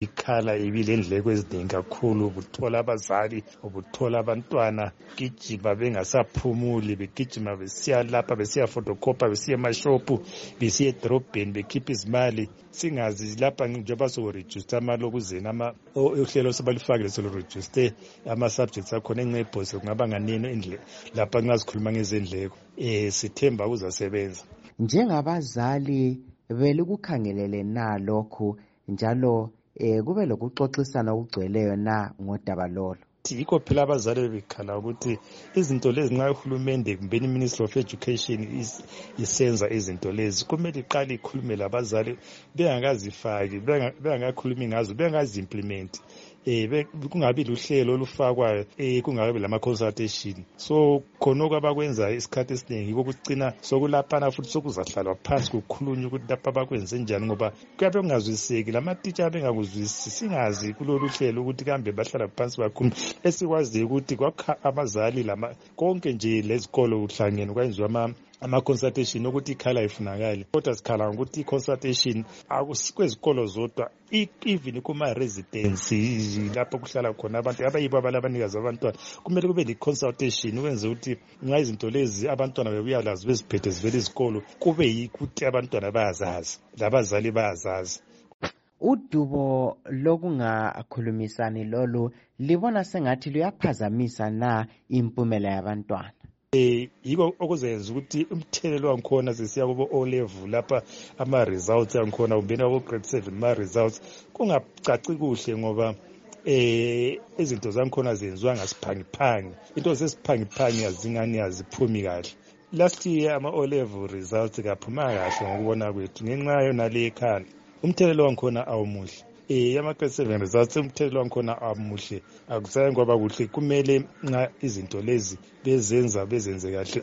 ikhala ibilendleko eziningi kakhulu ubuthola abazali ubuthola abantwana gijima bengasaphumuli begijima besiya lapha besiya fotocopa besiya emashophu besiya edorobheni bekhipha izimali singazi lapha njengoba sokurejusta amalokuzeni uhlelo sebalifakile solurejuste ama-subjects akhona enxebhose kungaba nganeno lapha nxa sikhuluma ngezendleko um sithemba kuzasebenza njengabazali belikukhangelele na lokhu um njalo um kube lokuxoxisana okugcweleyo na ngodaba lolo yikho phela abazali bebekhala ukuthi izinto lezi nxa uhulumende kumbeni iministry of education isenza izinto lezi kumele iqale ikhulume labazali bengakazifaki bengakakhulumi ngazo bengakazi-implimenti eh kungabi luhlelo olufakwayo eh kungabi lama consultation so khonoko abakwenzayo isikhathi esiningi yiko kucina sokulaphana futhi sokuzahlalwa phansi kukhulunywa ukuthi lapha bakwenze njani ngoba kuyabe kungazwiseki lamatitsha abengakuzwisisi singazi kulolu hlelo ukuthi kambe bahlala phansi bakhuluma esikwaziyo ukuthi kwakha abazali lama konke nje lezikolo kuhlangene kwenziwa ama-consultation okuthi ikhala ifunakali kodwa sikhala ngokuthi i-consultation kwezikolo zodwa even kuma-residence lapho kuhlala khona abantu abayibo abalabanikazi abantwana kumele kube le-consultation ukwenze ukuthi nxa izinto lezi abantwana bebuya lazo beziphethe zivela izikolo kube yikuthi abantwana bayazazi labazali bayazazi udubo lokungakhulumisani lolu libona sengathi luyaphazamisa na impumela yabantwana um yiko okuzayenza ukuthi umthelelo wangikhona sesiya kubo o level lapha ama-results angikhona kumbeni wabo-grade seven ma-results kungacaci kuhle ngoba eh izinto zangikhona zenziwa ngasiphangiphangi into zesiphangiphangi azingani aziphumi kahle last year ama-o level results kaphuma kahle ngokubona kwethu ngenxa yona le ekhanda umthelelo wangikhona awumuhle um eh, ama-grade seven results umthelelo wangikhona amuhle akusaye kwaba kuhle kumele nxa izinto lezi bezenza bezenze kahle